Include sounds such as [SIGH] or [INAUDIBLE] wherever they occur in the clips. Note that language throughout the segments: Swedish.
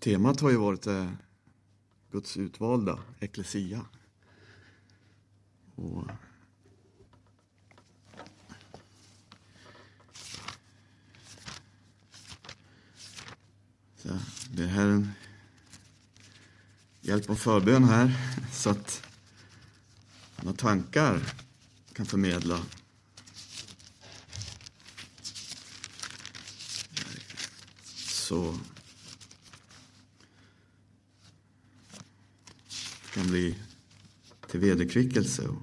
Temat har ju varit eh, Guds utvalda, Ecclesia. Och så det här är en hjälp och förbön här så att några tankar kan förmedla så kan bli till vederkvickelse och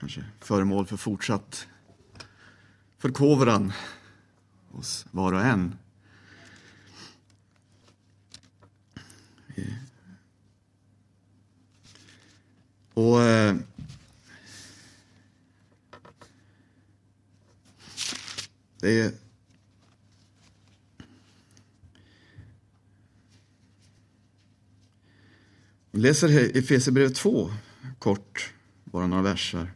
kanske föremål för fortsatt förkovran hos var och en. Och eh, det är Vi läser Efesierbrevet 2, kort, bara några verser.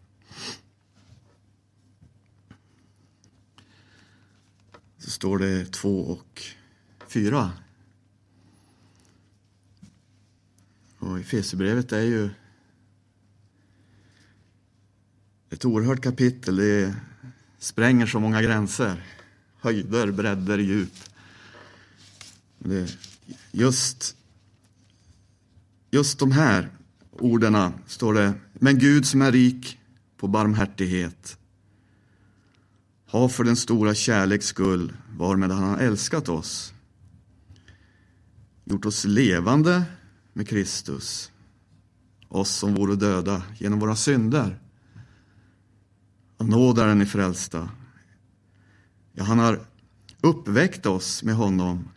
Så står det 2 och 4. Och Efesierbrevet är ju ett oerhört kapitel. Det spränger så många gränser. Höjder, bredder, djup. Det just just de här orden står det, men Gud som är rik på barmhärtighet har för den stora kärleks skull varmed han har älskat oss gjort oss levande med Kristus, oss som vore döda genom våra synder. Av nåd är ni frälsta. Ja, han har uppväckt oss med honom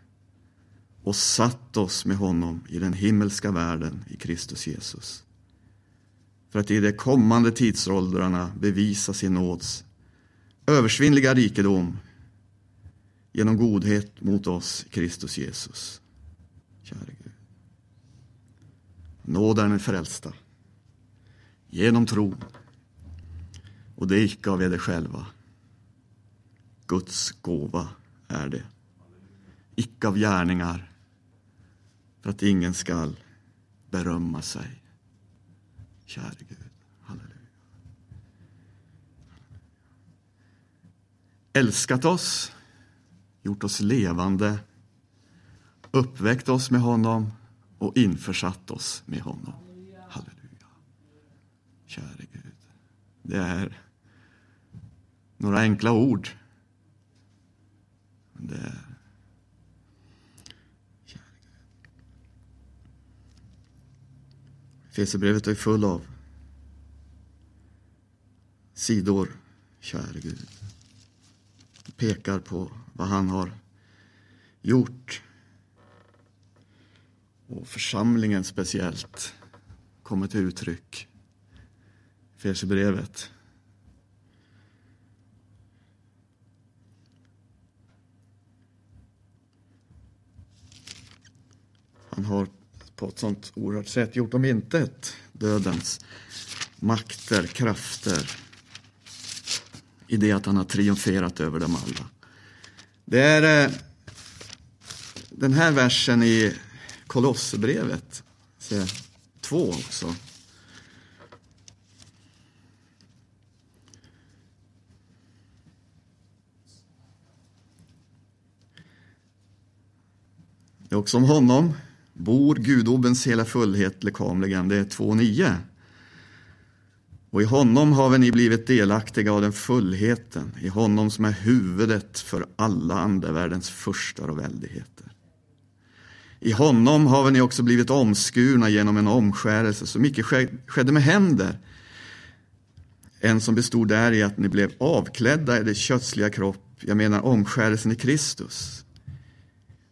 och satt oss med honom i den himmelska världen i Kristus Jesus. För att i de kommande tidsåldrarna bevisa sin nåds översvinnliga rikedom genom godhet mot oss i Kristus Jesus. Käre Gud. Nåd är den frälsta genom tro och det är icke av er själva. Guds gåva är det. Icke av gärningar för att ingen skall berömma sig. Käre Gud. Halleluja. Älskat oss, gjort oss levande, uppväckt oss med honom och införsatt oss med honom. Halleluja. Käre Gud. Det är några enkla ord. Det är Fesebrevet är full av sidor, käre Gud. Pekar på vad han har gjort. Och församlingen speciellt kommer till uttryck. Fesebrevet. Han har på ett sånt oerhört sätt gjort om intet dödens makter, krafter i det att han har triumferat över dem alla. Det är eh, den här versen i Kolosserbrevet, två också. Det är också om honom bor gudomens hela fullhet lekamligen. Det är 2.9. Och i honom har ni blivit delaktiga av den fullheten, i honom som är huvudet för alla andevärldens furstar och väldigheter. I honom har ni också blivit omskurna genom en omskärelse som icke skedde med händer, en som bestod där i att ni blev avklädda i det kötsliga kropp, jag menar omskärelsen i Kristus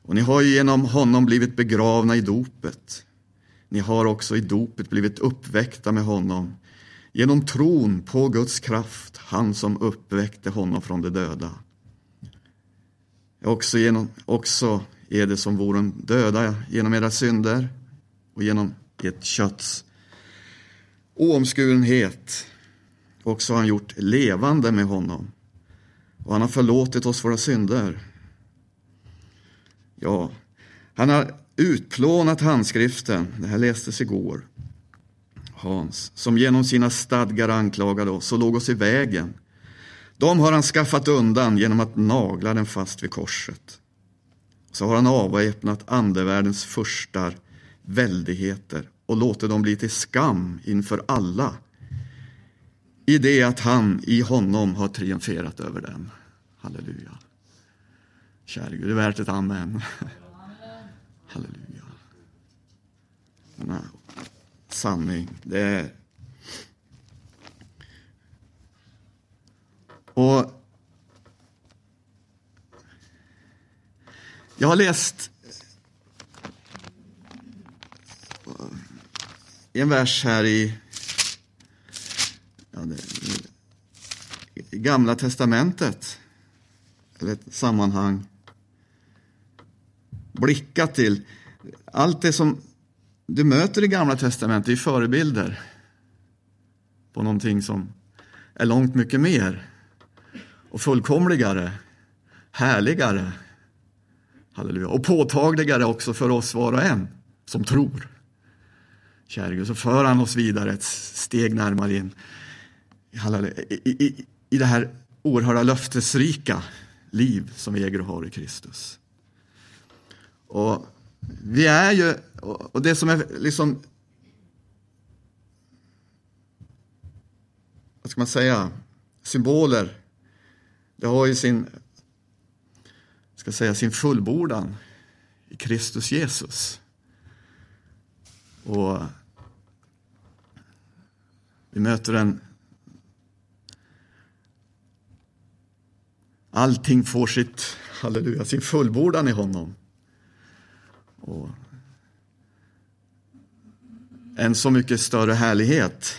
och ni har ju genom honom blivit begravna i dopet. Ni har också i dopet blivit uppväckta med honom genom tron på Guds kraft, han som uppväckte honom från de döda. Också, genom, också är det som vore döda genom era synder och genom ert kötts oomskurenhet. Också har han gjort levande med honom och han har förlåtit oss våra synder Ja, han har utplånat handskriften, det här lästes igår. Hans, som genom sina stadgar anklagade oss och låg oss i vägen. De har han skaffat undan genom att nagla den fast vid korset. Så har han avväpnat andevärldens furstar, väldigheter och låtit dem bli till skam inför alla i det att han i honom har triumferat över dem. Halleluja. Kära Gud, det är värt ett amen. [LAUGHS] Halleluja. Denna sanning, det är... Och jag har läst en vers här i, ja, det, i Gamla Testamentet, eller ett sammanhang, blicka till allt det som du möter i Gamla Testamentet är förebilder på någonting som är långt mycket mer och fullkomligare, härligare, halleluja, och påtagligare också för oss var och en som tror. Käre Gud, så för han oss vidare ett steg närmare in i, i, i det här oerhörda löftesrika liv som vi äger och har i Kristus. Och vi är ju, och det som är liksom, vad ska man säga, symboler, det har ju sin, ska säga, sin fullbordan i Kristus Jesus. Och vi möter en Allting får sitt, halleluja, sin fullbordan i honom. Och en så mycket större härlighet.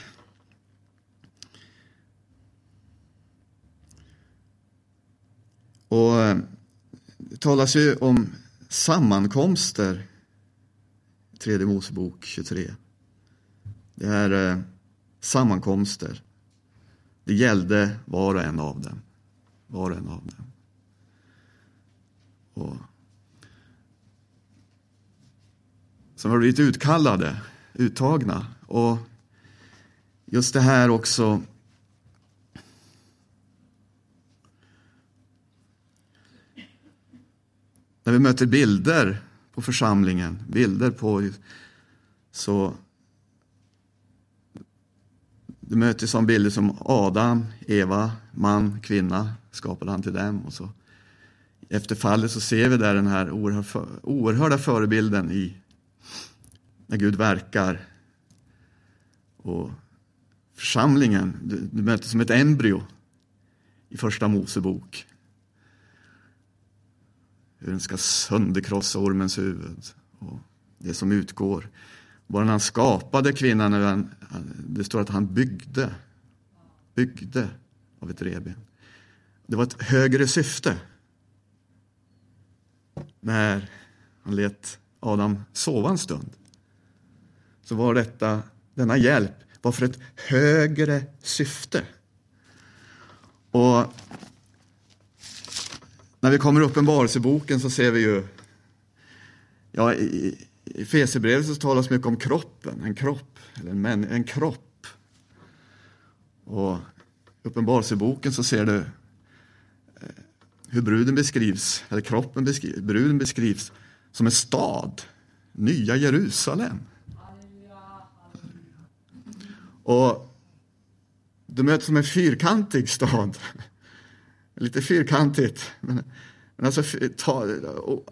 Och eh, det talas ju om sammankomster. Tredje Mosebok 23. Det är eh, sammankomster. Det gällde var och en av dem. Var och en av dem. Och som har blivit utkallade, uttagna. Och just det här också När vi möter bilder på församlingen, bilder på så du möter som bilder som Adam, Eva, man, kvinna skapade han till dem. Och så. Efter fallet så ser vi där den här oerhörda förebilden i när Gud verkar. Och församlingen, du, du möter som ett embryo i första Mosebok. Hur den ska sönderkrossa ormens huvud. Och det som utgår. Bara när han skapade kvinnan, när han, det står att han byggde. Byggde av ett reben. Det var ett högre syfte. När han lät Adam sova en stund så var detta, denna hjälp var för ett högre syfte. Och när vi kommer upp Uppenbarelseboken så ser vi ju, ja, i, Fesebrevet så talas mycket om kroppen, en kropp, eller en, män, en kropp. Och i Uppenbarelseboken så ser du eh, hur bruden beskrivs, eller kroppen beskrivs, bruden beskrivs som en stad, nya Jerusalem. Och du möts som en fyrkantig stad. [LAUGHS] Lite fyrkantigt. Men, men alltså,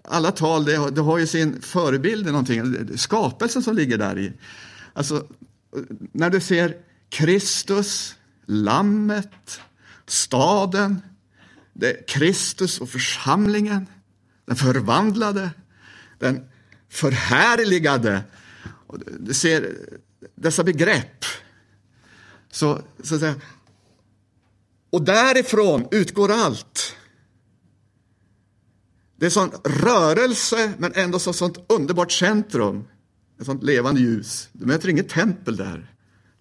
alla tal det har, det har ju sin förebild i någonting. Skapelsen som ligger där i. Alltså, när du ser Kristus, Lammet, staden, det Kristus och församlingen, den förvandlade, den förhärligade. Du ser dessa begrepp så, så att säga, och därifrån utgår allt. Det är sån rörelse, men ändå så sånt underbart centrum. Ett sånt levande ljus. Du möter inget tempel där,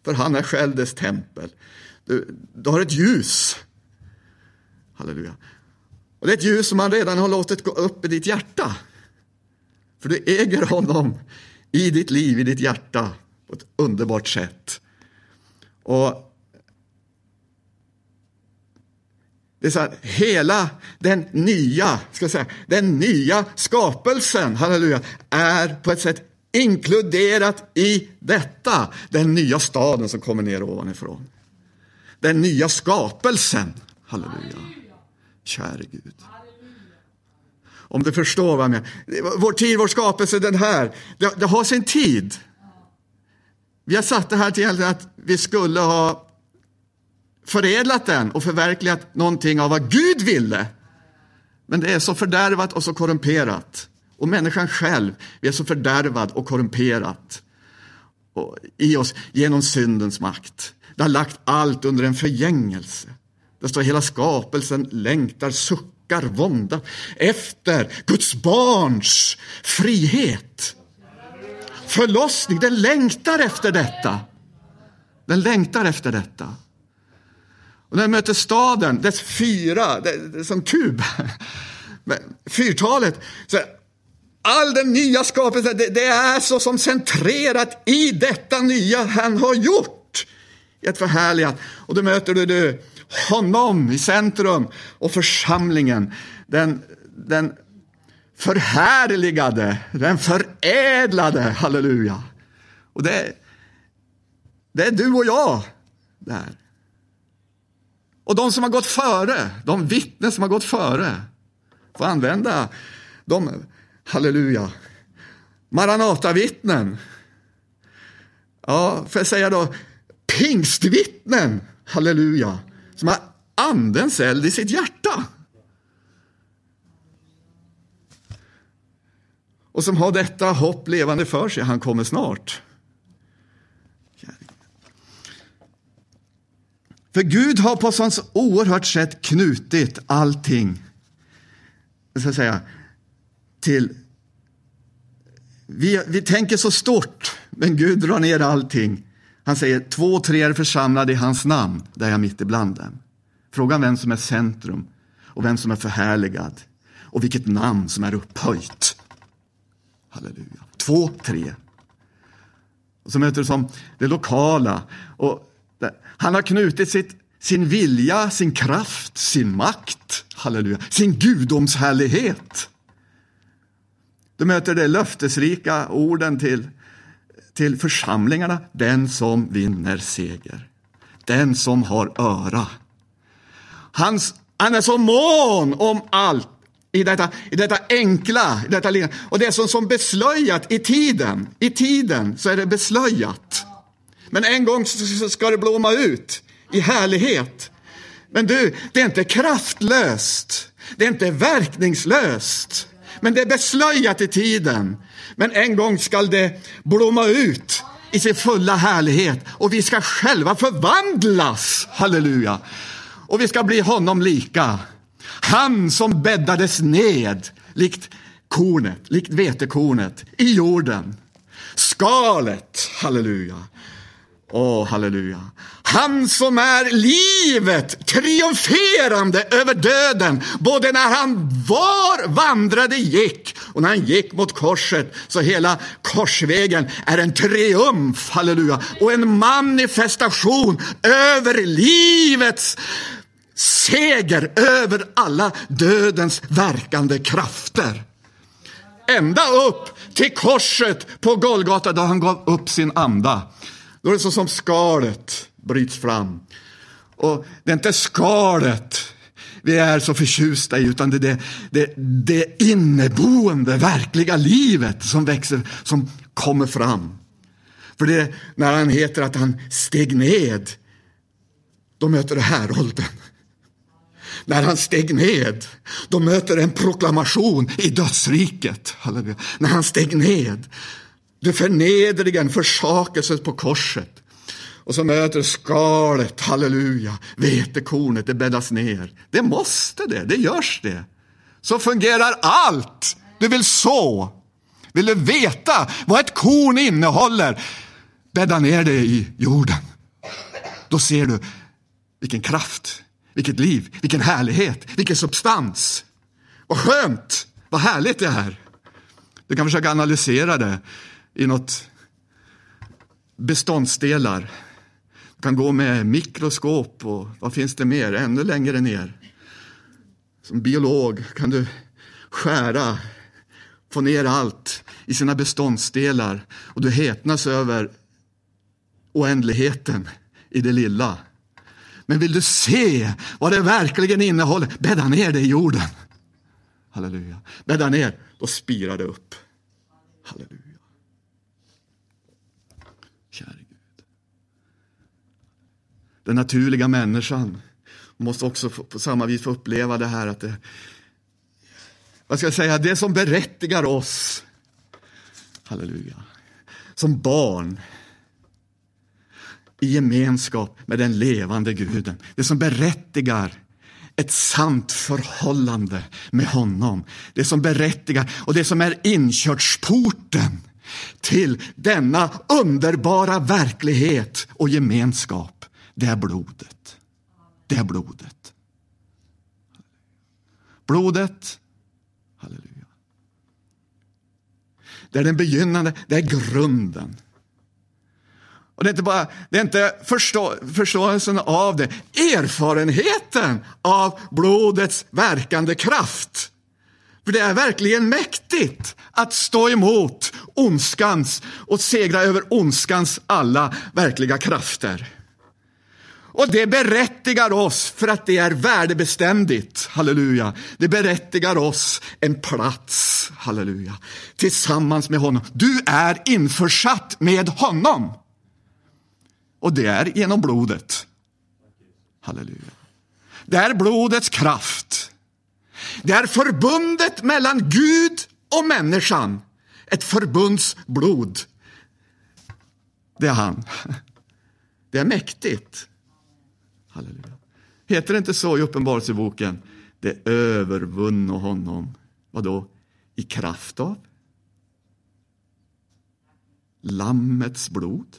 för han är själv dess tempel. Du, du har ett ljus. Halleluja. Och det är ett ljus som han redan har låtit gå upp i ditt hjärta. För du äger honom i ditt liv, i ditt hjärta på ett underbart sätt. Och Det är så här, hela den nya, ska jag säga, den nya skapelsen, halleluja, är på ett sätt inkluderat i detta. Den nya staden som kommer ner ovanifrån. Den nya skapelsen, halleluja. Käre Gud. Om du förstår vad jag menar. Vår tid, vår skapelse, den här, det, det har sin tid. Vi har satt det här till att vi skulle ha förädlat den och förverkligat någonting av vad Gud ville. Men det är så fördärvat och så korrumperat. Och människan själv, vi är så fördärvad och korrumperat i oss genom syndens makt. Det har lagt allt under en förgängelse. Det står hela skapelsen längtar, suckar, vånda efter Guds barns frihet. Förlossning, den längtar efter detta. Den längtar efter detta. Och när den möter staden, dess fyra, det, som kub, fyrtalet, så all den nya skapelsen, det, det, är så som centrerat i detta nya han har gjort. I ett förhärligat. Och då möter du, du honom i centrum och församlingen, den, den förhärligade, den förädlade, halleluja. Och det, det är du och jag där. Och de som har gått före, de vittnen som har gått före, får använda de, halleluja, Maranata-vittnen. Ja, får jag säga då, pingstvittnen, halleluja, som har andens eld i sitt hjärta. Och som har detta hopp levande för sig, han kommer snart. För Gud har på sånt oerhört sätt knutit allting ska säga, till... Vi, vi tänker så stort, men Gud drar ner allting. Han säger två, tre är församlade i hans namn, där jag mitt ibland dem. Frågan vem som är centrum och vem som är förhärligad och vilket namn som är upphöjt. Halleluja. Två, tre. Och så möter du som det lokala. Och han har knutit sitt, sin vilja, sin kraft, sin makt, halleluja, sin gudomshärlighet. Du möter de löftesrika orden till, till församlingarna. Den som vinner seger. Den som har öra. Hans, han är så mån om allt i detta, i detta enkla, i detta lilla. Och det är som, som beslöjat i tiden. I tiden så är det beslöjat. Men en gång ska det blomma ut i härlighet. Men du, det är inte kraftlöst. Det är inte verkningslöst. Men det är beslöjat i tiden. Men en gång ska det blomma ut i sin fulla härlighet. Och vi ska själva förvandlas. Halleluja. Och vi ska bli honom lika. Han som bäddades ned likt kornet, likt vetekornet i jorden. Skalet, halleluja, Åh, oh, halleluja. Han som är livet, triumferande över döden, både när han var vandrade gick och när han gick mot korset. Så hela korsvägen är en triumf, halleluja, och en manifestation över livets seger över alla dödens verkande krafter. Ända upp till korset på Golgata då han gav upp sin anda. Då är det så som skalet bryts fram. Och det är inte skalet vi är så förtjusta i, utan det är det, det, det inneboende, verkliga livet som växer, som kommer fram. För det är när han heter att han steg ned, då möter det härolden. När han steg ned, då möter en proklamation i dödsriket. Halleluja. När han steg ned, det förnedringen, försakelsen på korset. Och så möter skalet, halleluja, vetekornet, det bäddas ner. Det måste det, det görs det. Så fungerar allt. Du vill så. Vill du veta vad ett korn innehåller? Bädda ner det i jorden. Då ser du vilken kraft, vilket liv, vilken härlighet, vilken substans. Vad skönt, vad härligt det är. Du kan försöka analysera det i något beståndsdelar. Du kan gå med mikroskop och vad finns det mer, ännu längre ner. Som biolog kan du skära, få ner allt i sina beståndsdelar och du häpnas över oändligheten i det lilla. Men vill du se vad det verkligen innehåller, bädda ner det i jorden. Halleluja. Bädda ner, då spirar det upp. Halleluja. Käre Gud. Den naturliga människan måste också på samma vis få uppleva det här att det, vad ska jag säga, det som berättigar oss, halleluja, som barn i gemenskap med den levande guden. Det som berättigar ett sant förhållande med honom. Det som berättigar och det som är inkörsporten till denna underbara verklighet och gemenskap. Det är blodet. Det är blodet. Blodet, halleluja. Det är den begynnande, det är grunden. Och det är inte bara det är inte förstå, förståelsen av det, erfarenheten av blodets verkande kraft. För det är verkligen mäktigt att stå emot ondskans och segra över ondskans alla verkliga krafter. Och det berättigar oss, för att det är värdebeständigt, halleluja, det berättigar oss en plats, halleluja, tillsammans med honom. Du är införsatt med honom. Och det är genom blodet. Halleluja. Det är blodets kraft. Det är förbundet mellan Gud och människan. Ett förbundsblod. Det är han. [LAUGHS] Det är mäktigt. Halleluja. Heter det inte så i Uppenbarelseboken? Det övervunno honom. Vad då? I kraft av? Lammets blod?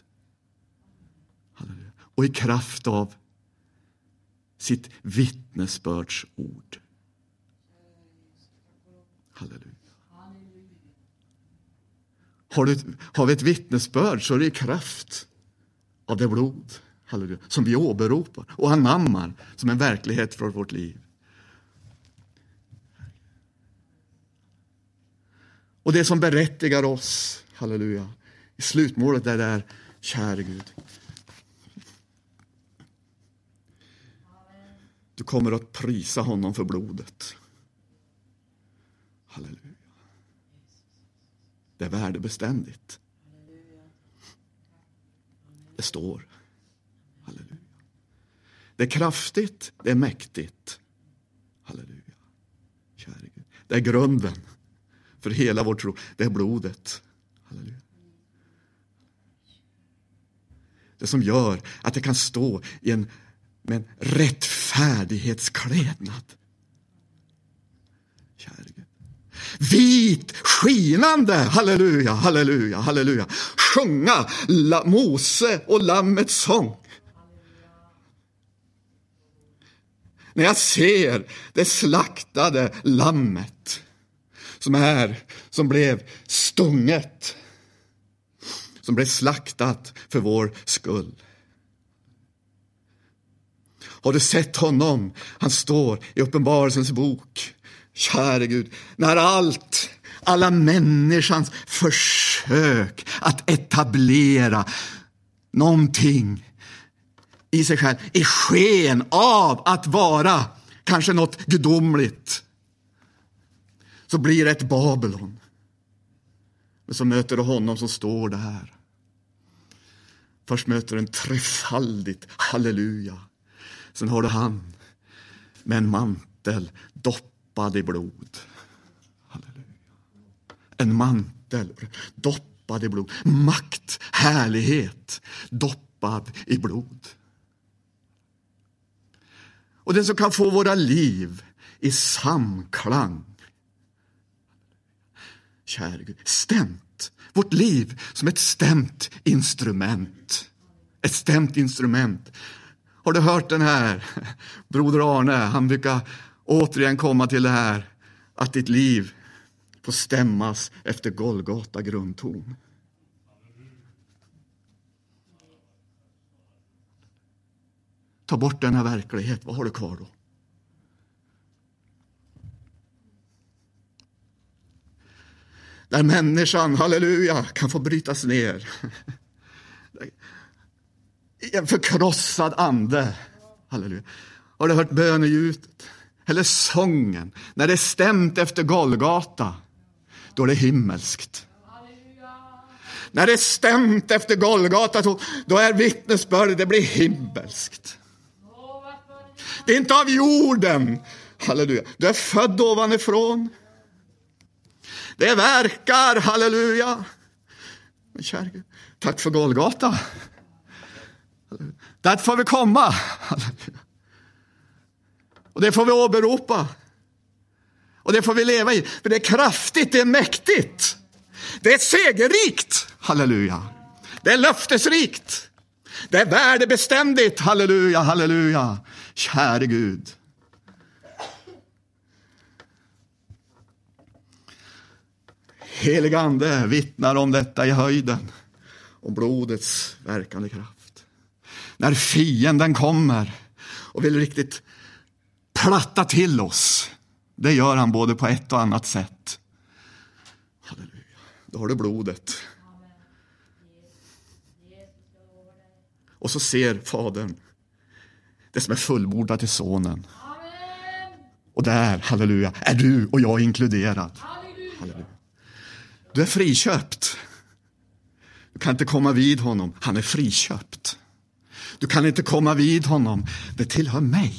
Och i kraft av sitt vittnesbördsord. Halleluja. Har, du, har vi ett vittnesbörd så är det i kraft av det blod halleluja, som vi åberopar och anammar som en verklighet för vårt liv. Och det som berättigar oss, halleluja, i slutmålet är där, käre Gud. Du kommer att prisa honom för blodet. Halleluja. Det är värdebeständigt. Det står. Halleluja. Det är kraftigt, det är mäktigt. Halleluja. Käre Gud. Det är grunden för hela vår tro. Det är blodet. Halleluja. Det som gör att det kan stå i en, med rättfärdighetsklädnad. Käre Gud. Vit, skinande, halleluja, halleluja, halleluja. Sjunga la, Mose och Lammets sång. När jag ser det slaktade lammet som är, som blev stunget, som blev slaktat för vår skull. Har du sett honom? Han står i Uppenbarelsens bok. Käre Gud, när allt, alla människans försök att etablera någonting i sig själv i sken av att vara kanske något gudomligt så blir det ett Babylon. Men så möter du honom som står där. Först möter du en trefaldigt halleluja. Sen har du han med en mantel doppad i blod. Halleluja. En mantel doppad i blod. Makt, härlighet doppad i blod och den som kan få våra liv i samklang. Käre Gud, stämt. Vårt liv som ett stämt instrument. Ett stämt instrument. Har du hört den här? [LAUGHS] Broder Arne, han brukar återigen komma till det här att ditt liv får stämmas efter Golgata grundton. Ta bort denna verklighet, vad har du kvar då? Där människan, halleluja, kan få brytas ner. I en förkrossad ande. Halleluja. Har du hört böneljudet? Eller sången? När det är stämt efter Golgata, då är det himmelskt. När det är stämt efter Golgata, då är vittnesbördet, det blir himmelskt. Det är inte av jorden. Halleluja. Du är född ovanifrån. Det verkar, halleluja. Men kär Gud, tack för Golgata. Dit får vi komma. Och det får vi åberopa. Och det får vi leva i. För det är kraftigt, det är mäktigt. Det är segerrikt. Halleluja. Det är löftesrikt. Det är värdebeständigt. Halleluja, halleluja. Käre Gud. Helig Ande vittnar om detta i höjden, om blodets verkande kraft. När fienden kommer och vill riktigt platta till oss, det gör han både på ett och annat sätt. Halleluja. Då har du blodet. Och så ser Fadern det som är fullbordat i Sonen. Och där, halleluja, är du och jag inkluderad. Halleluja. Du är friköpt. Du kan inte komma vid honom, han är friköpt. Du kan inte komma vid honom, det tillhör mig.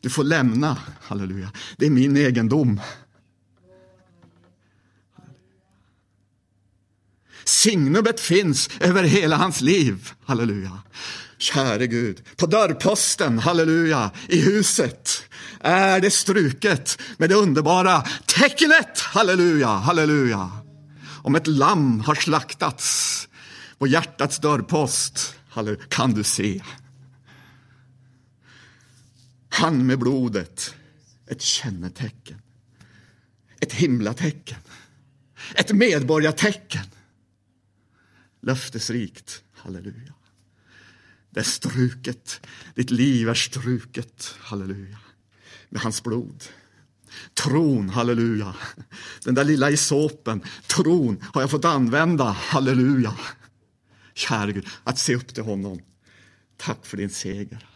Du får lämna, halleluja, det är min egendom. Signumet finns över hela hans liv, halleluja. Käre Gud, på dörrposten, halleluja, i huset. Är det struket med det underbara tecknet, halleluja, halleluja. Om ett lamm har slaktats på hjärtats dörrpost, kan du se. Han med blodet, ett kännetecken, ett himlatecken, ett medborgartecken. Löftesrikt, halleluja. Det är struket, ditt liv är struket, halleluja, med hans blod. Tron, halleluja. Den där lilla isopen, tron har jag fått använda, halleluja. Käre Gud, att se upp till honom. Tack för din seger.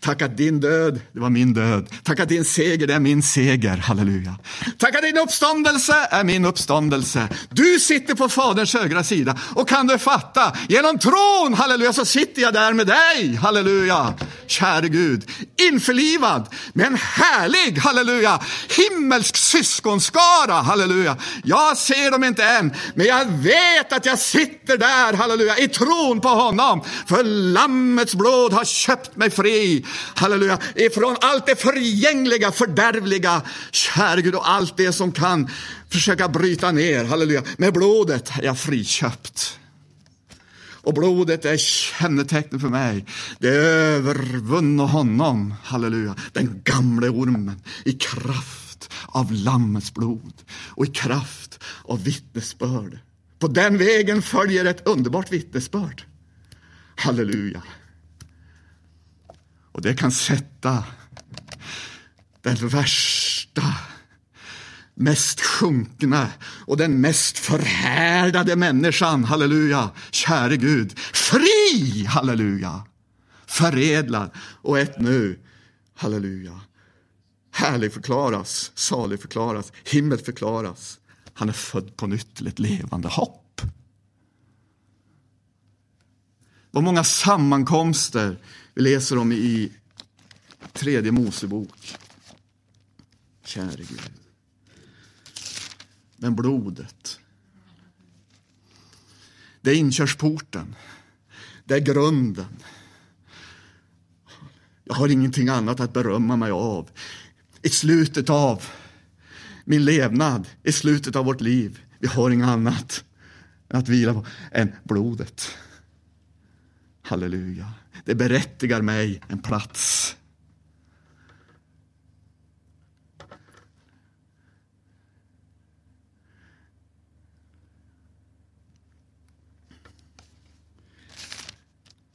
Tack att din död, det var min död. Tack att din seger, det är min seger. Halleluja. Tack att din uppståndelse är min uppståndelse. Du sitter på Faderns högra sida och kan du fatta, genom tron, halleluja, så sitter jag där med dig. Halleluja. Käre Gud, införlivad med en härlig, halleluja, himmelsk syskonskara. Halleluja. Jag ser dem inte än, men jag vet att jag sitter där, halleluja, i tron på honom. För Lammets blod har köpt mig fri halleluja, ifrån allt det förgängliga, fördärvliga, käre Gud, och allt det som kan försöka bryta ner, halleluja. Med blodet är jag friköpt. Och blodet är kännetecknet för mig. Det övervunne honom, halleluja, den gamle ormen i kraft av Lammets blod och i kraft av vittnesbörd. På den vägen följer ett underbart vittnesbörd. Halleluja. Och det kan sätta den värsta, mest sjunkna och den mest förhärdade människan, halleluja, käre Gud, fri, halleluja, förädlad och ett nu, halleluja, härlig förklaras, salig förklaras, himmel förklaras. Han är född på nytt till ett levande hopp. Vad många sammankomster vi läser om i tredje Mosebok. Käre Gud. Men blodet. Det är inkörsporten. Det är grunden. Jag har ingenting annat att berömma mig av. I slutet av min levnad, i slutet av vårt liv. Vi har inget annat att vila på än blodet. Halleluja. Det berättigar mig en plats.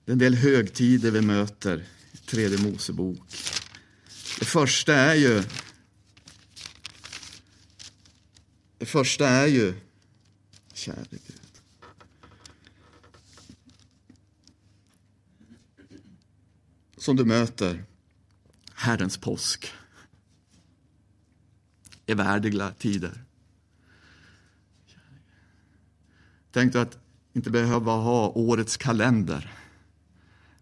Det är en del högtider vi möter i tredje Mosebok. Det första är ju Det första är ju, käre Gud, Som du möter Herrens påsk. Evärdiga tider. Tänk dig att inte behöva ha årets kalender.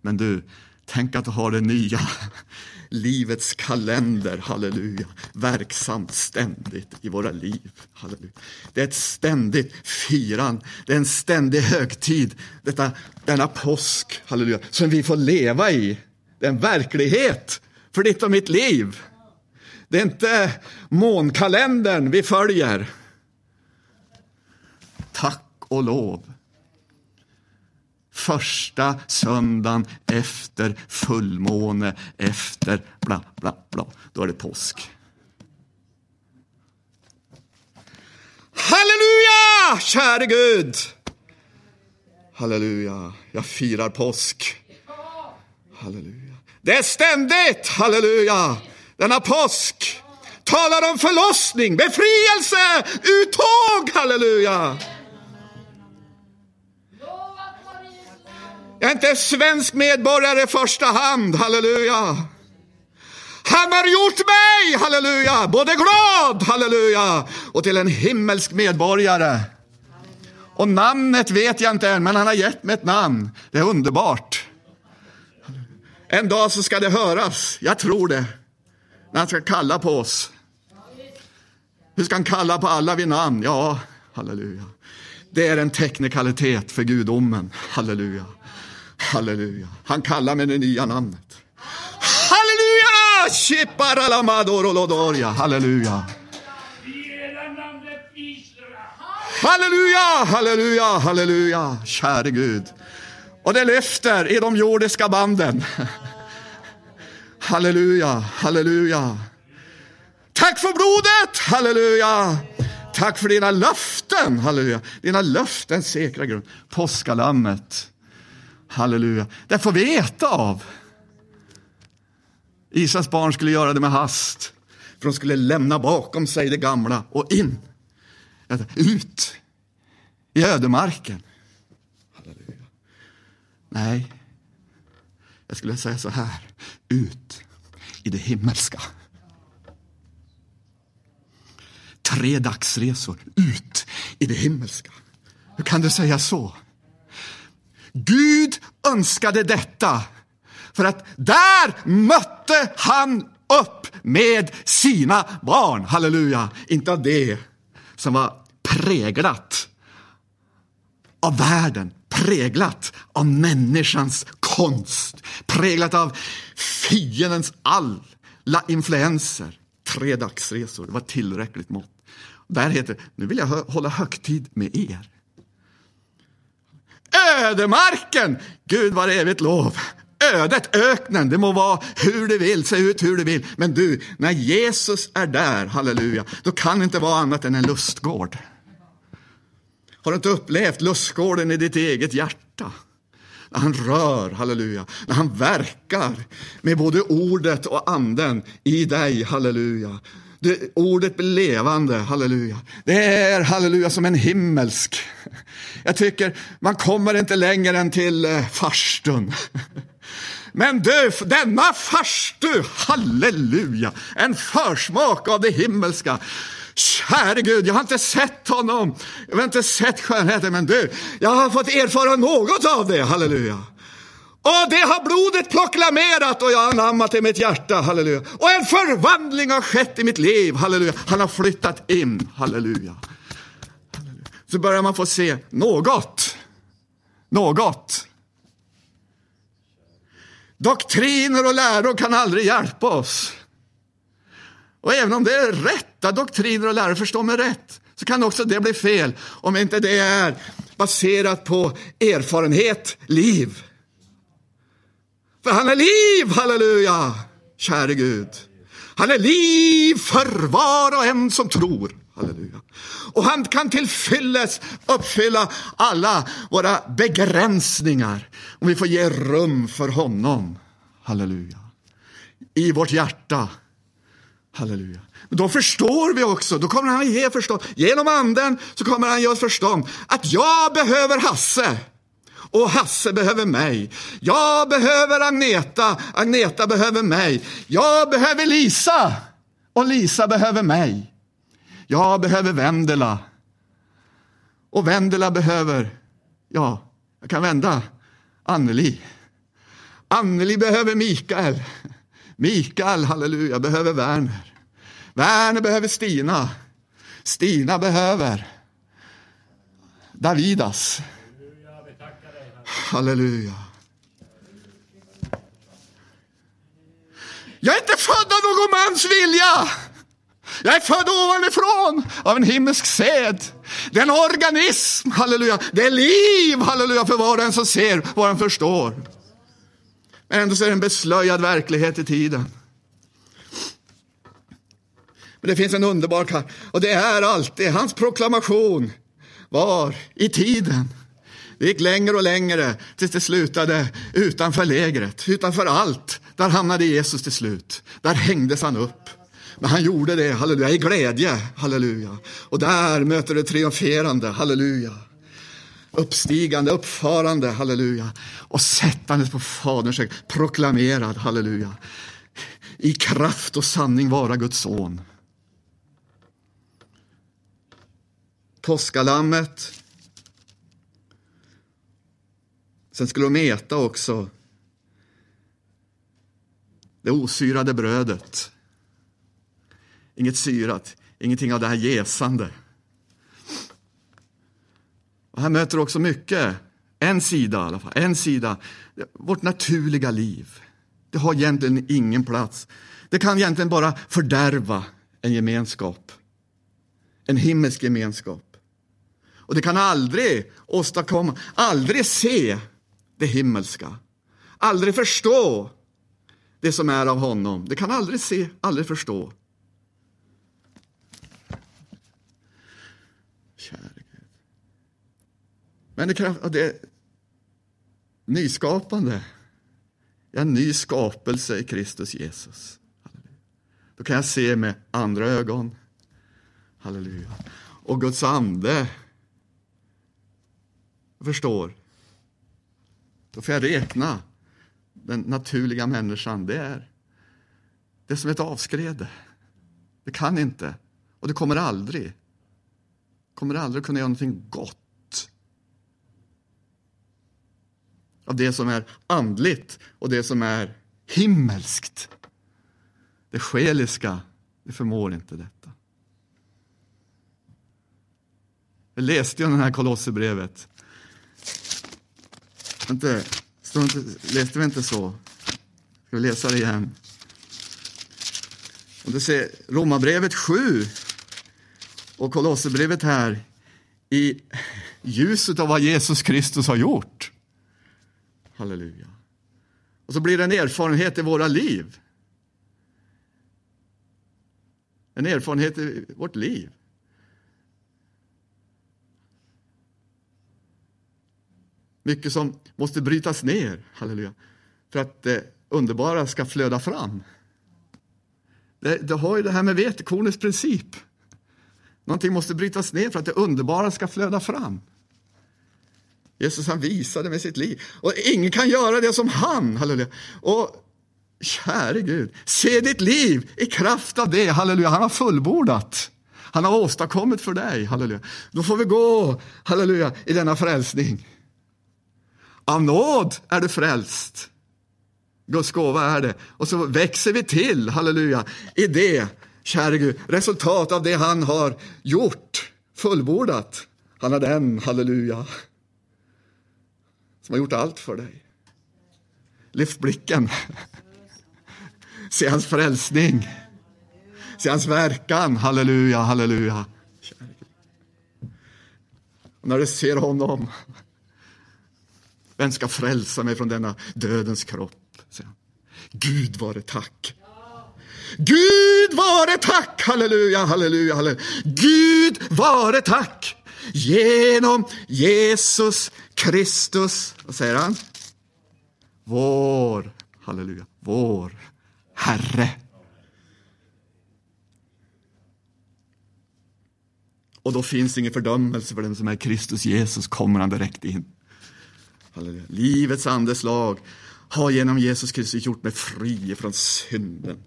Men du, tänk att ha det nya [LAUGHS] livets kalender, halleluja, verksamt ständigt i våra liv. Halleluja. Det är ett ständigt firan, det är en ständig högtid, detta, denna påsk, halleluja, som vi får leva i. Det är en verklighet för ditt och mitt liv. Det är inte månkalendern vi följer. Tack och lov första söndagen efter fullmåne, efter bla, bla, bla. Då är det påsk. Halleluja, käre Gud! Halleluja, jag firar påsk. Halleluja. Det är ständigt, halleluja, denna påsk talar om förlossning, befrielse, uttåg, halleluja. Jag är inte svensk medborgare i första hand, halleluja. Han har gjort mig, halleluja, både glad, halleluja, och till en himmelsk medborgare. Och namnet vet jag inte än, men han har gett mig ett namn. Det är underbart. En dag så ska det höras, jag tror det, när han ska kalla på oss. Hur ska han kalla på alla vid namn? Ja, halleluja. Det är en teknikalitet för gudomen, halleluja. Halleluja. Han kallar med det nya namnet. Halleluja! Halleluja. Halleluja, halleluja, halleluja, käre Gud. Och det lyfter i de jordiska banden. Halleluja, halleluja. Tack för blodet, halleluja. Tack för dina löften, halleluja. Dina löften säkra grund. Påskalammet. Halleluja. Det får vi äta av. Israels barn skulle göra det med hast. För de skulle lämna bakom sig det gamla och in. Ut i ödemarken. Nej, jag skulle säga så här. Ut i det himmelska. Tre dagsresor ut i det himmelska. Hur kan du säga så? Gud önskade detta för att där mötte han upp med sina barn. Halleluja! Inte av det som var präglat av världen, präglat av människans konst, präglat av fiendens alla influenser. Tre dagsresor, det var tillräckligt mått. Där heter det, nu vill jag hålla högtid med er. Ödemarken! Gud var evigt lov. Ödet, öknen, det må vara hur det vill, se ut hur det vill. Men du, när Jesus är där, halleluja, då kan det inte vara annat än en lustgård. Har du inte upplevt lustgården i ditt eget hjärta? När han rör, halleluja, när han verkar med både ordet och anden i dig, halleluja. Det, ordet blir levande, halleluja. Det är, halleluja, som en himmelsk. Jag tycker man kommer inte längre än till eh, farstun. Men du, denna farstu, halleluja, en försmak av det himmelska. Käre Gud, jag har inte sett honom, jag har inte sett skönheten, men du, jag har fått erfara något av det, halleluja. Och det har blodet proklamerat och jag har anammat i mitt hjärta, halleluja. Och en förvandling har skett i mitt liv, halleluja. Han har flyttat in, halleluja. Så börjar man få se något, något. Doktriner och läror kan aldrig hjälpa oss. Och även om det är rätta doktriner och läror, förstå mig rätt, så kan också det bli fel om inte det är baserat på erfarenhet, liv. För han är liv, halleluja, käre Gud. Han är liv för var och en som tror. Halleluja. Och han kan tillfylles uppfylla alla våra begränsningar. Om vi får ge rum för honom. Halleluja. I vårt hjärta. Halleluja. Då förstår vi också, då kommer han ge förstånd. Genom anden så kommer han ge oss förstånd att jag behöver Hasse. Och Hasse behöver mig. Jag behöver Agneta. Agneta behöver mig. Jag behöver Lisa. Och Lisa behöver mig. Jag behöver Vendela. Och Vendela behöver, ja, jag kan vända, Anneli. Anneli behöver Mikael. Mikael, halleluja, behöver Werner. Werner behöver Stina. Stina behöver Davidas. Halleluja. Jag är inte född av någon mans vilja. Jag är född ovanifrån av en himmelsk sed. Det är en organism, halleluja. Det är liv, halleluja, för var och en som ser, var och förstår. Men ändå så är det en beslöjad verklighet i tiden. Men det finns en underbar kall och det är alltid hans proklamation var i tiden. Det gick längre och längre tills det slutade utanför lägret, utanför allt. Där hamnade Jesus till slut. Där hängdes han upp. Men han gjorde det, halleluja, i glädje, halleluja. Och där möter det triumferande, halleluja. Uppstigande, uppfarande, halleluja. Och sättandes på Faderns hög, proklamerad, halleluja. I kraft och sanning vara Guds son. Påskalammet. Sen skulle de äta också det osyrade brödet. Inget syrat, ingenting av det här jäsande. Och här möter också mycket, en sida i alla fall, en sida, vårt naturliga liv. Det har egentligen ingen plats. Det kan egentligen bara fördärva en gemenskap. En himmelsk gemenskap. Och det kan aldrig åstadkomma, aldrig se det himmelska. Aldrig förstå det som är av honom. Det kan aldrig se, aldrig förstå. Käre Gud. Men det, kan, det är nyskapande. Jag är en ny skapelse i Kristus Jesus. Då kan jag se med andra ögon. Halleluja. Och Guds ande jag förstår. Då får jag räkna den naturliga människan. Det är, det är som ett avskrede. Det kan inte, och det kommer aldrig. kommer aldrig kunna göra någonting gott. Av det som är andligt och det som är himmelskt. Det själiska, det förmår inte detta. Jag läste ju det här Kolosserbrevet inte, står inte, läste vi inte så? Ska vi läsa det igen? Och det ser Romarbrevet 7 och Kolosserbrevet här i ljuset av vad Jesus Kristus har gjort. Halleluja. Och så blir det en erfarenhet i våra liv. En erfarenhet i vårt liv. Mycket som måste brytas ner, halleluja, för att det underbara ska flöda fram. Det, det har ju det här med vetekornets princip. Någonting måste brytas ner för att det underbara ska flöda fram. Jesus han visade med sitt liv. Och ingen kan göra det som han, halleluja. Och käre Gud, se ditt liv i kraft av det, halleluja. Han har fullbordat. Han har åstadkommit för dig, halleluja. Då får vi gå, halleluja, i denna frälsning. Av nåd är du frälst. Guds gåva är det. Och så växer vi till, halleluja, i det, käre Gud, resultat av det han har gjort, fullbordat. Han är den, halleluja, som har gjort allt för dig. Lyft blicken. Se hans frälsning. Se hans verkan, halleluja, halleluja. Och när du ser honom vem ska frälsa mig från denna dödens kropp? Gud vare tack. Gud vare tack, halleluja, halleluja, halleluja. Gud vare tack genom Jesus Kristus. Vad säger han? Vår, halleluja, vår Herre. Och då finns ingen fördömelse för den som är Kristus Jesus, kommer han direkt in. Halleluja. Livets andeslag har genom Jesus Kristus gjort mig fri från synden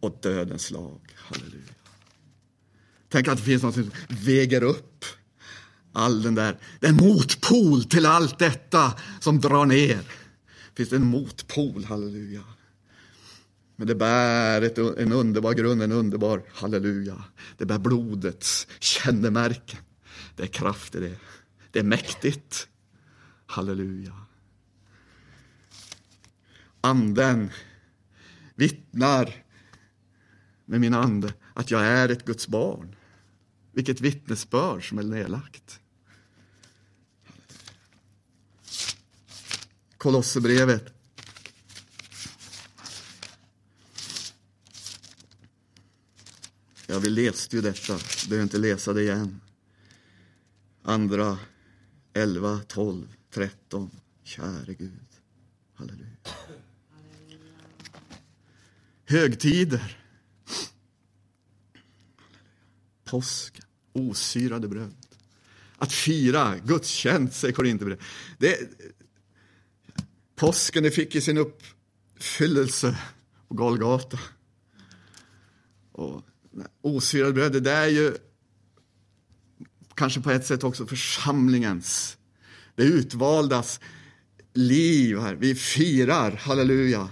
och dödens lag. Halleluja. Tänk att det finns något som väger upp all den där, den motpol till allt detta som drar ner. Finns det en motpol, halleluja. Men det bär ett, en underbar grund, en underbar halleluja. Det bär blodets kännemärken. Det är kraft i det. Det är mäktigt. Halleluja. Anden vittnar med min ande att jag är ett Guds barn. Vilket vittnesbörd som är nedlagt. Kolosserbrevet. Ja, vi läste ju detta, behöver inte läsa det igen. Andra 11, 12, 13. Käre Gud. Halleluja. Högtider. Påsken, osyrade bröd. Att fira gudstjänst, säger Korinthierbrevet. Påsken det fick ju sin uppfyllelse på Golgata. Och osyrade bröd, det där är ju kanske på ett sätt också församlingens, det utvaldas liv här. Vi firar, halleluja.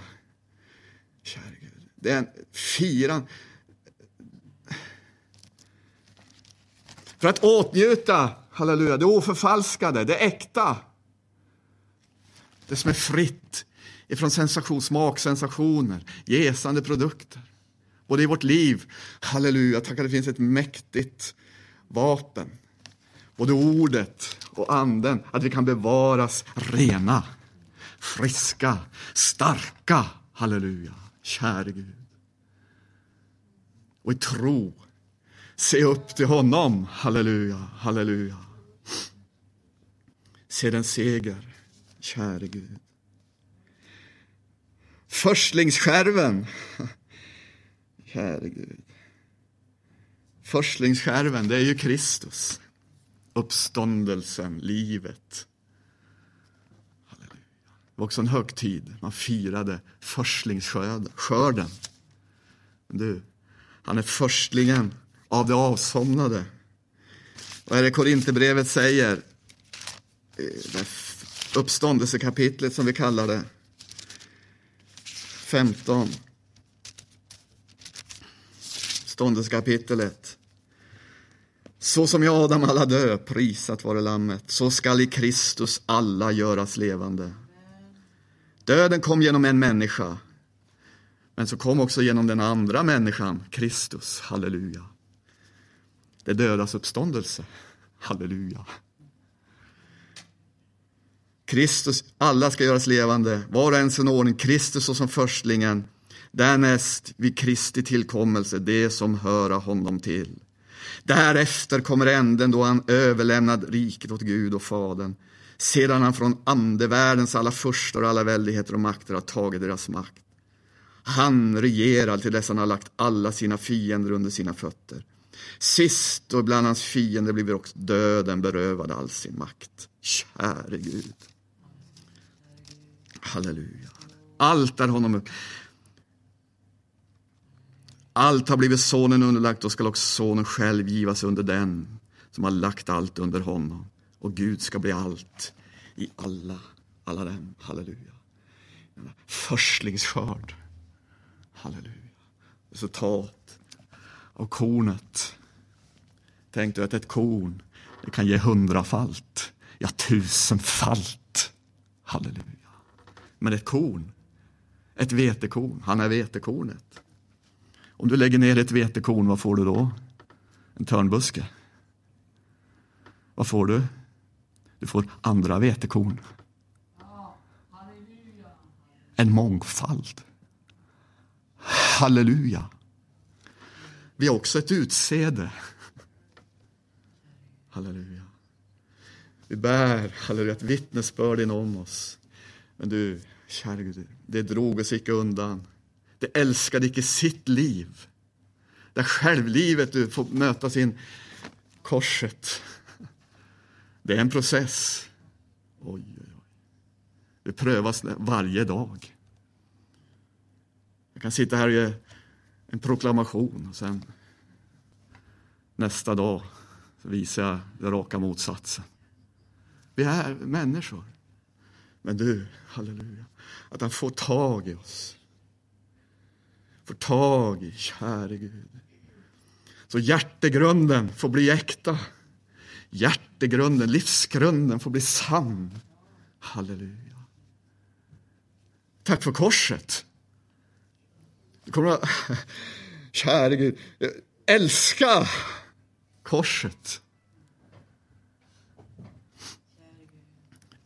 Kära Gud, det är en firan. För att åtnjuta, halleluja, det oförfalskade, det äkta. Det som är fritt ifrån sensation, smaksensationer, jäsande produkter. Både i vårt liv, halleluja, tack att det finns ett mäktigt vapen. Både ordet och anden, att vi kan bevaras rena, friska, starka, halleluja, käre Gud. Och i tro, se upp till honom, halleluja, halleluja. Se den seger, käre Gud. Förstlingsskärven, [LAUGHS] käre Gud. Förstlingsskärven, det är ju Kristus. Uppståndelsen, livet. Halleluja. Det var också en högtid. Man firade förstlingsskörden. Men du, han är förstlingen av de avsomnade. Vad är eh, det Korinthierbrevet säger? Uppståndelsekapitlet som vi kallar det. 15. Ståndelsekapitlet. Så som i Adam alla dö, prisat vare Lammet, så skall i Kristus alla göras levande. Döden kom genom en människa, men så kom också genom den andra människan, Kristus, halleluja. Det dödas uppståndelse, halleluja. Kristus, alla ska göras levande, var och en sin ordning, Kristus såsom förstlingen, därnäst vid Kristi tillkommelse, det som höra honom till. Därefter kommer änden då han överlämnat riket åt Gud och Fadern, sedan han från andevärldens alla förstar och alla väldigheter och makter har tagit deras makt. Han regerar till dess han har lagt alla sina fiender under sina fötter. Sist och bland hans fiender blir också döden berövad all sin makt. Käre Gud. Halleluja. Allt är honom upp. Allt har blivit sonen underlagt och skall också sonen själv givas under den som har lagt allt under honom. Och Gud ska bli allt i alla, alla dem. Halleluja. Förstlingsskörd. Halleluja. Resultat av kornet. Tänk dig att ett korn det kan ge hundrafalt, ja tusenfalt. Halleluja. Men ett korn, ett vetekorn, han är vetekornet. Om du lägger ner ett vetekorn, vad får du då? En törnbuske. Vad får du? Du får andra vetekorn. En mångfald. Halleluja. Vi har också ett utsäde. Halleluja. Vi bär, halleluja, ett vittnesbörd inom oss. Men du, käre Gud, det drog oss icke undan. Det älskade icke sitt liv. Där självlivet du får möta sin korset. Det är en process. Oj, oj, oj. Det prövas varje dag. Jag kan sitta här och ge en proklamation och sen nästa dag så visar jag den raka motsatsen. Vi är människor. Men du, halleluja, att han får tag i oss. Får tag i, käre Gud. Så hjärtegrunden får bli äkta. Hjärtegrunden, livsgrunden får bli sann. Halleluja. Tack för korset. Du kommer att, [LAUGHS] käre Gud, älska korset.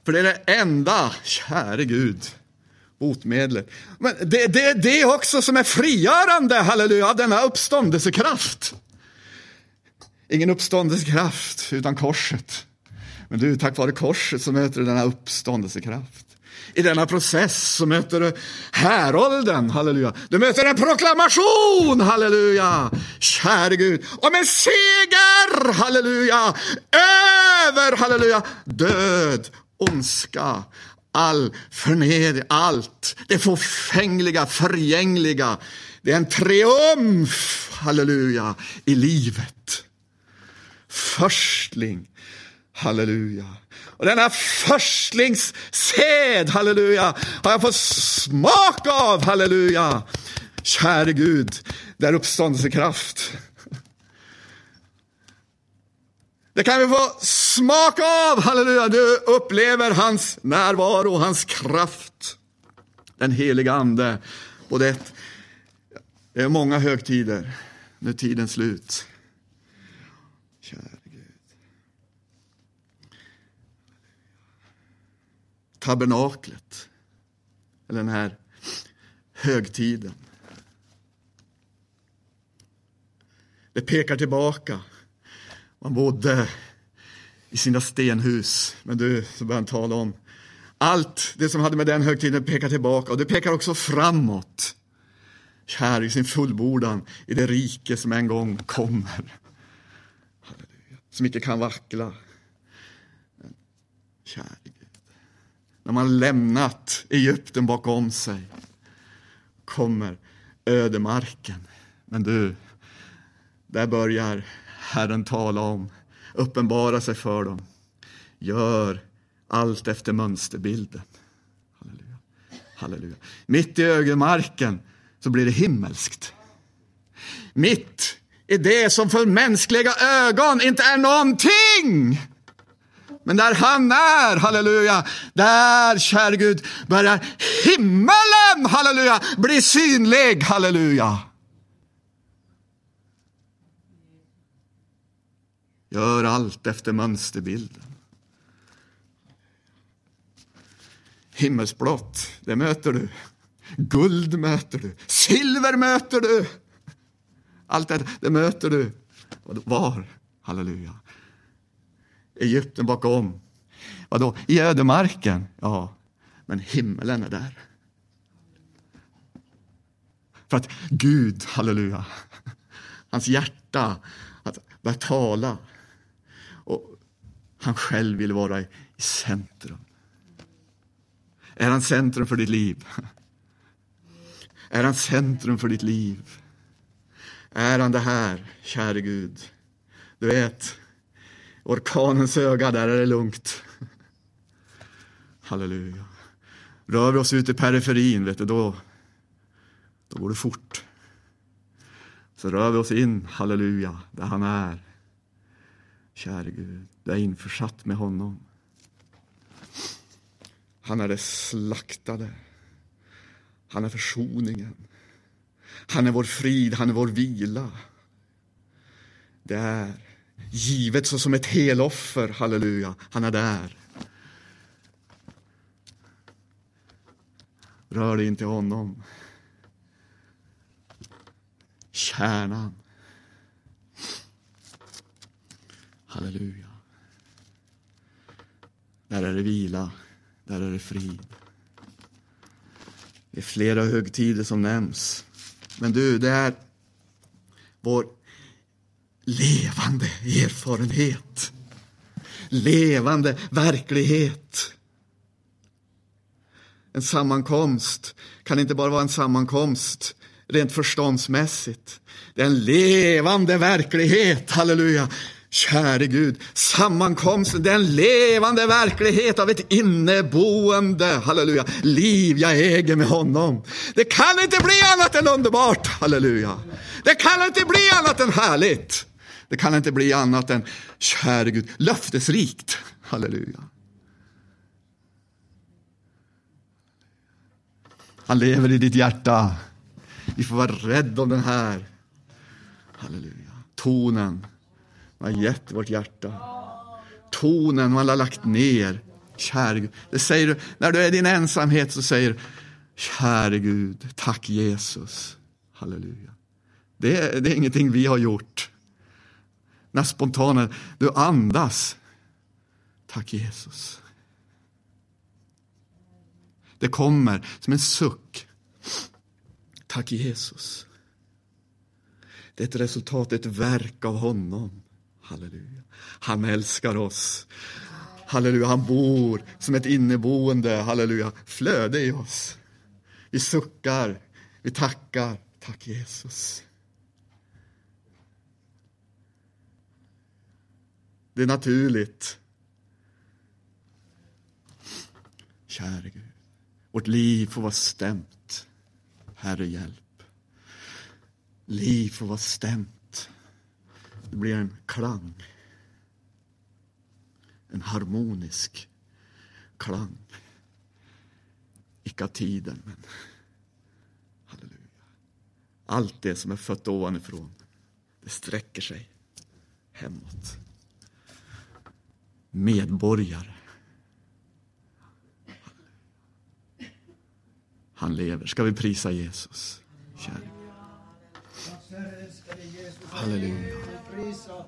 För det är det enda, käre Gud, botemedlet. Men det, det är det också som är frigörande, halleluja, denna uppståndelsekraft. Ingen uppståndelsekraft utan korset. Men du, tack vare korset så möter du denna uppståndelsekraft. I denna process så möter du härolden, halleluja. Du möter en proklamation, halleluja. Käre Gud, om en seger, halleluja, över, halleluja, död, ondska, all förned, allt det förfängliga, förgängliga. Det är en triumf, halleluja, i livet. Förstling, halleluja. Och denna förstlingssed, halleluja, har jag fått smak av, halleluja. Käre Gud, där uppståndelsekraft. Det kan vi få smaka av, halleluja. Du upplever hans närvaro, hans kraft. Den heliga ande. Och det, det är många högtider. Nu är tiden slut. Kära Gud. Tabernaklet. Eller den här högtiden. Det pekar tillbaka man bodde i sina stenhus. Men du, så börjar han tala om allt det som hade med den högtiden pekar tillbaka och det pekar också framåt. Kär i sin fullbordan i det rike som en gång kommer. Som inte kan vackla. Käre Gud. När man lämnat Egypten bakom sig kommer ödemarken. Men du, där börjar Herren tala om, uppenbara sig för dem. Gör allt efter mönsterbilden. Halleluja. Halleluja. Mitt i ögemarken så blir det himmelskt. Mitt i det som för mänskliga ögon inte är någonting. Men där han är, halleluja, där, käre Gud, börjar himmelen, halleluja, bli synlig, halleluja. Gör allt efter mönsterbilden. Himmelsblått, det möter du. Guld möter du. Silver möter du. Allt det, det möter du. Var? Halleluja. Egypten bakom. Vadå? I ödemarken? Ja, men himmelen är där. För att Gud, halleluja, hans hjärta, att börja tala han själv vill vara i centrum. Är han centrum för ditt liv? Är han centrum för ditt liv? Är han det här, käre Gud? Du vet, orkanens öga, där är det lugnt. Halleluja. Rör vi oss ut i periferin, vet du, då, då går det fort. Så rör vi oss in, halleluja, där han är. Käre Gud, du är införsatt med honom. Han är det slaktade. Han är försoningen. Han är vår frid, han är vår vila. Det är givet såsom ett heloffer, halleluja. Han är där. Rör dig inte honom. Kärnan. Halleluja. Där är det vila, där är det frid. Det är flera högtider som nämns. Men du, det är vår levande erfarenhet. Levande verklighet. En sammankomst kan inte bara vara en sammankomst rent förståndsmässigt. Det är en levande verklighet, halleluja. Käre Gud, sammankomsten, det är en levande verklighet av ett inneboende, halleluja, liv jag äger med honom. Det kan inte bli annat än underbart, halleluja. Det kan inte bli annat än härligt. Det kan inte bli annat än, käre Gud, löftesrikt, halleluja. Han lever i ditt hjärta. Vi får vara rädda om den här. Halleluja. Tonen man har gett vårt hjärta. Tonen man har lagt ner. Käre Gud. Det säger du, när du är i din ensamhet så säger du, käre Gud, tack Jesus. Halleluja. Det är, det är ingenting vi har gjort. När spontana, du andas. Tack Jesus. Det kommer som en suck. Tack Jesus. Det är ett resultat, ett verk av honom. Halleluja. Han älskar oss. Halleluja, han bor som ett inneboende, halleluja, flöde i oss. Vi suckar, vi tackar. Tack Jesus. Det är naturligt. Käre Gud, vårt liv får vara stämt. Herre, hjälp. Liv får vara stämt. Det blir en klang. En harmonisk klang. Icke av tiden, men halleluja. Allt det som är fött ovanifrån, det sträcker sig hemåt. Medborgare. Han lever. Ska vi prisa Jesus? Kära Halleluja. Prisa och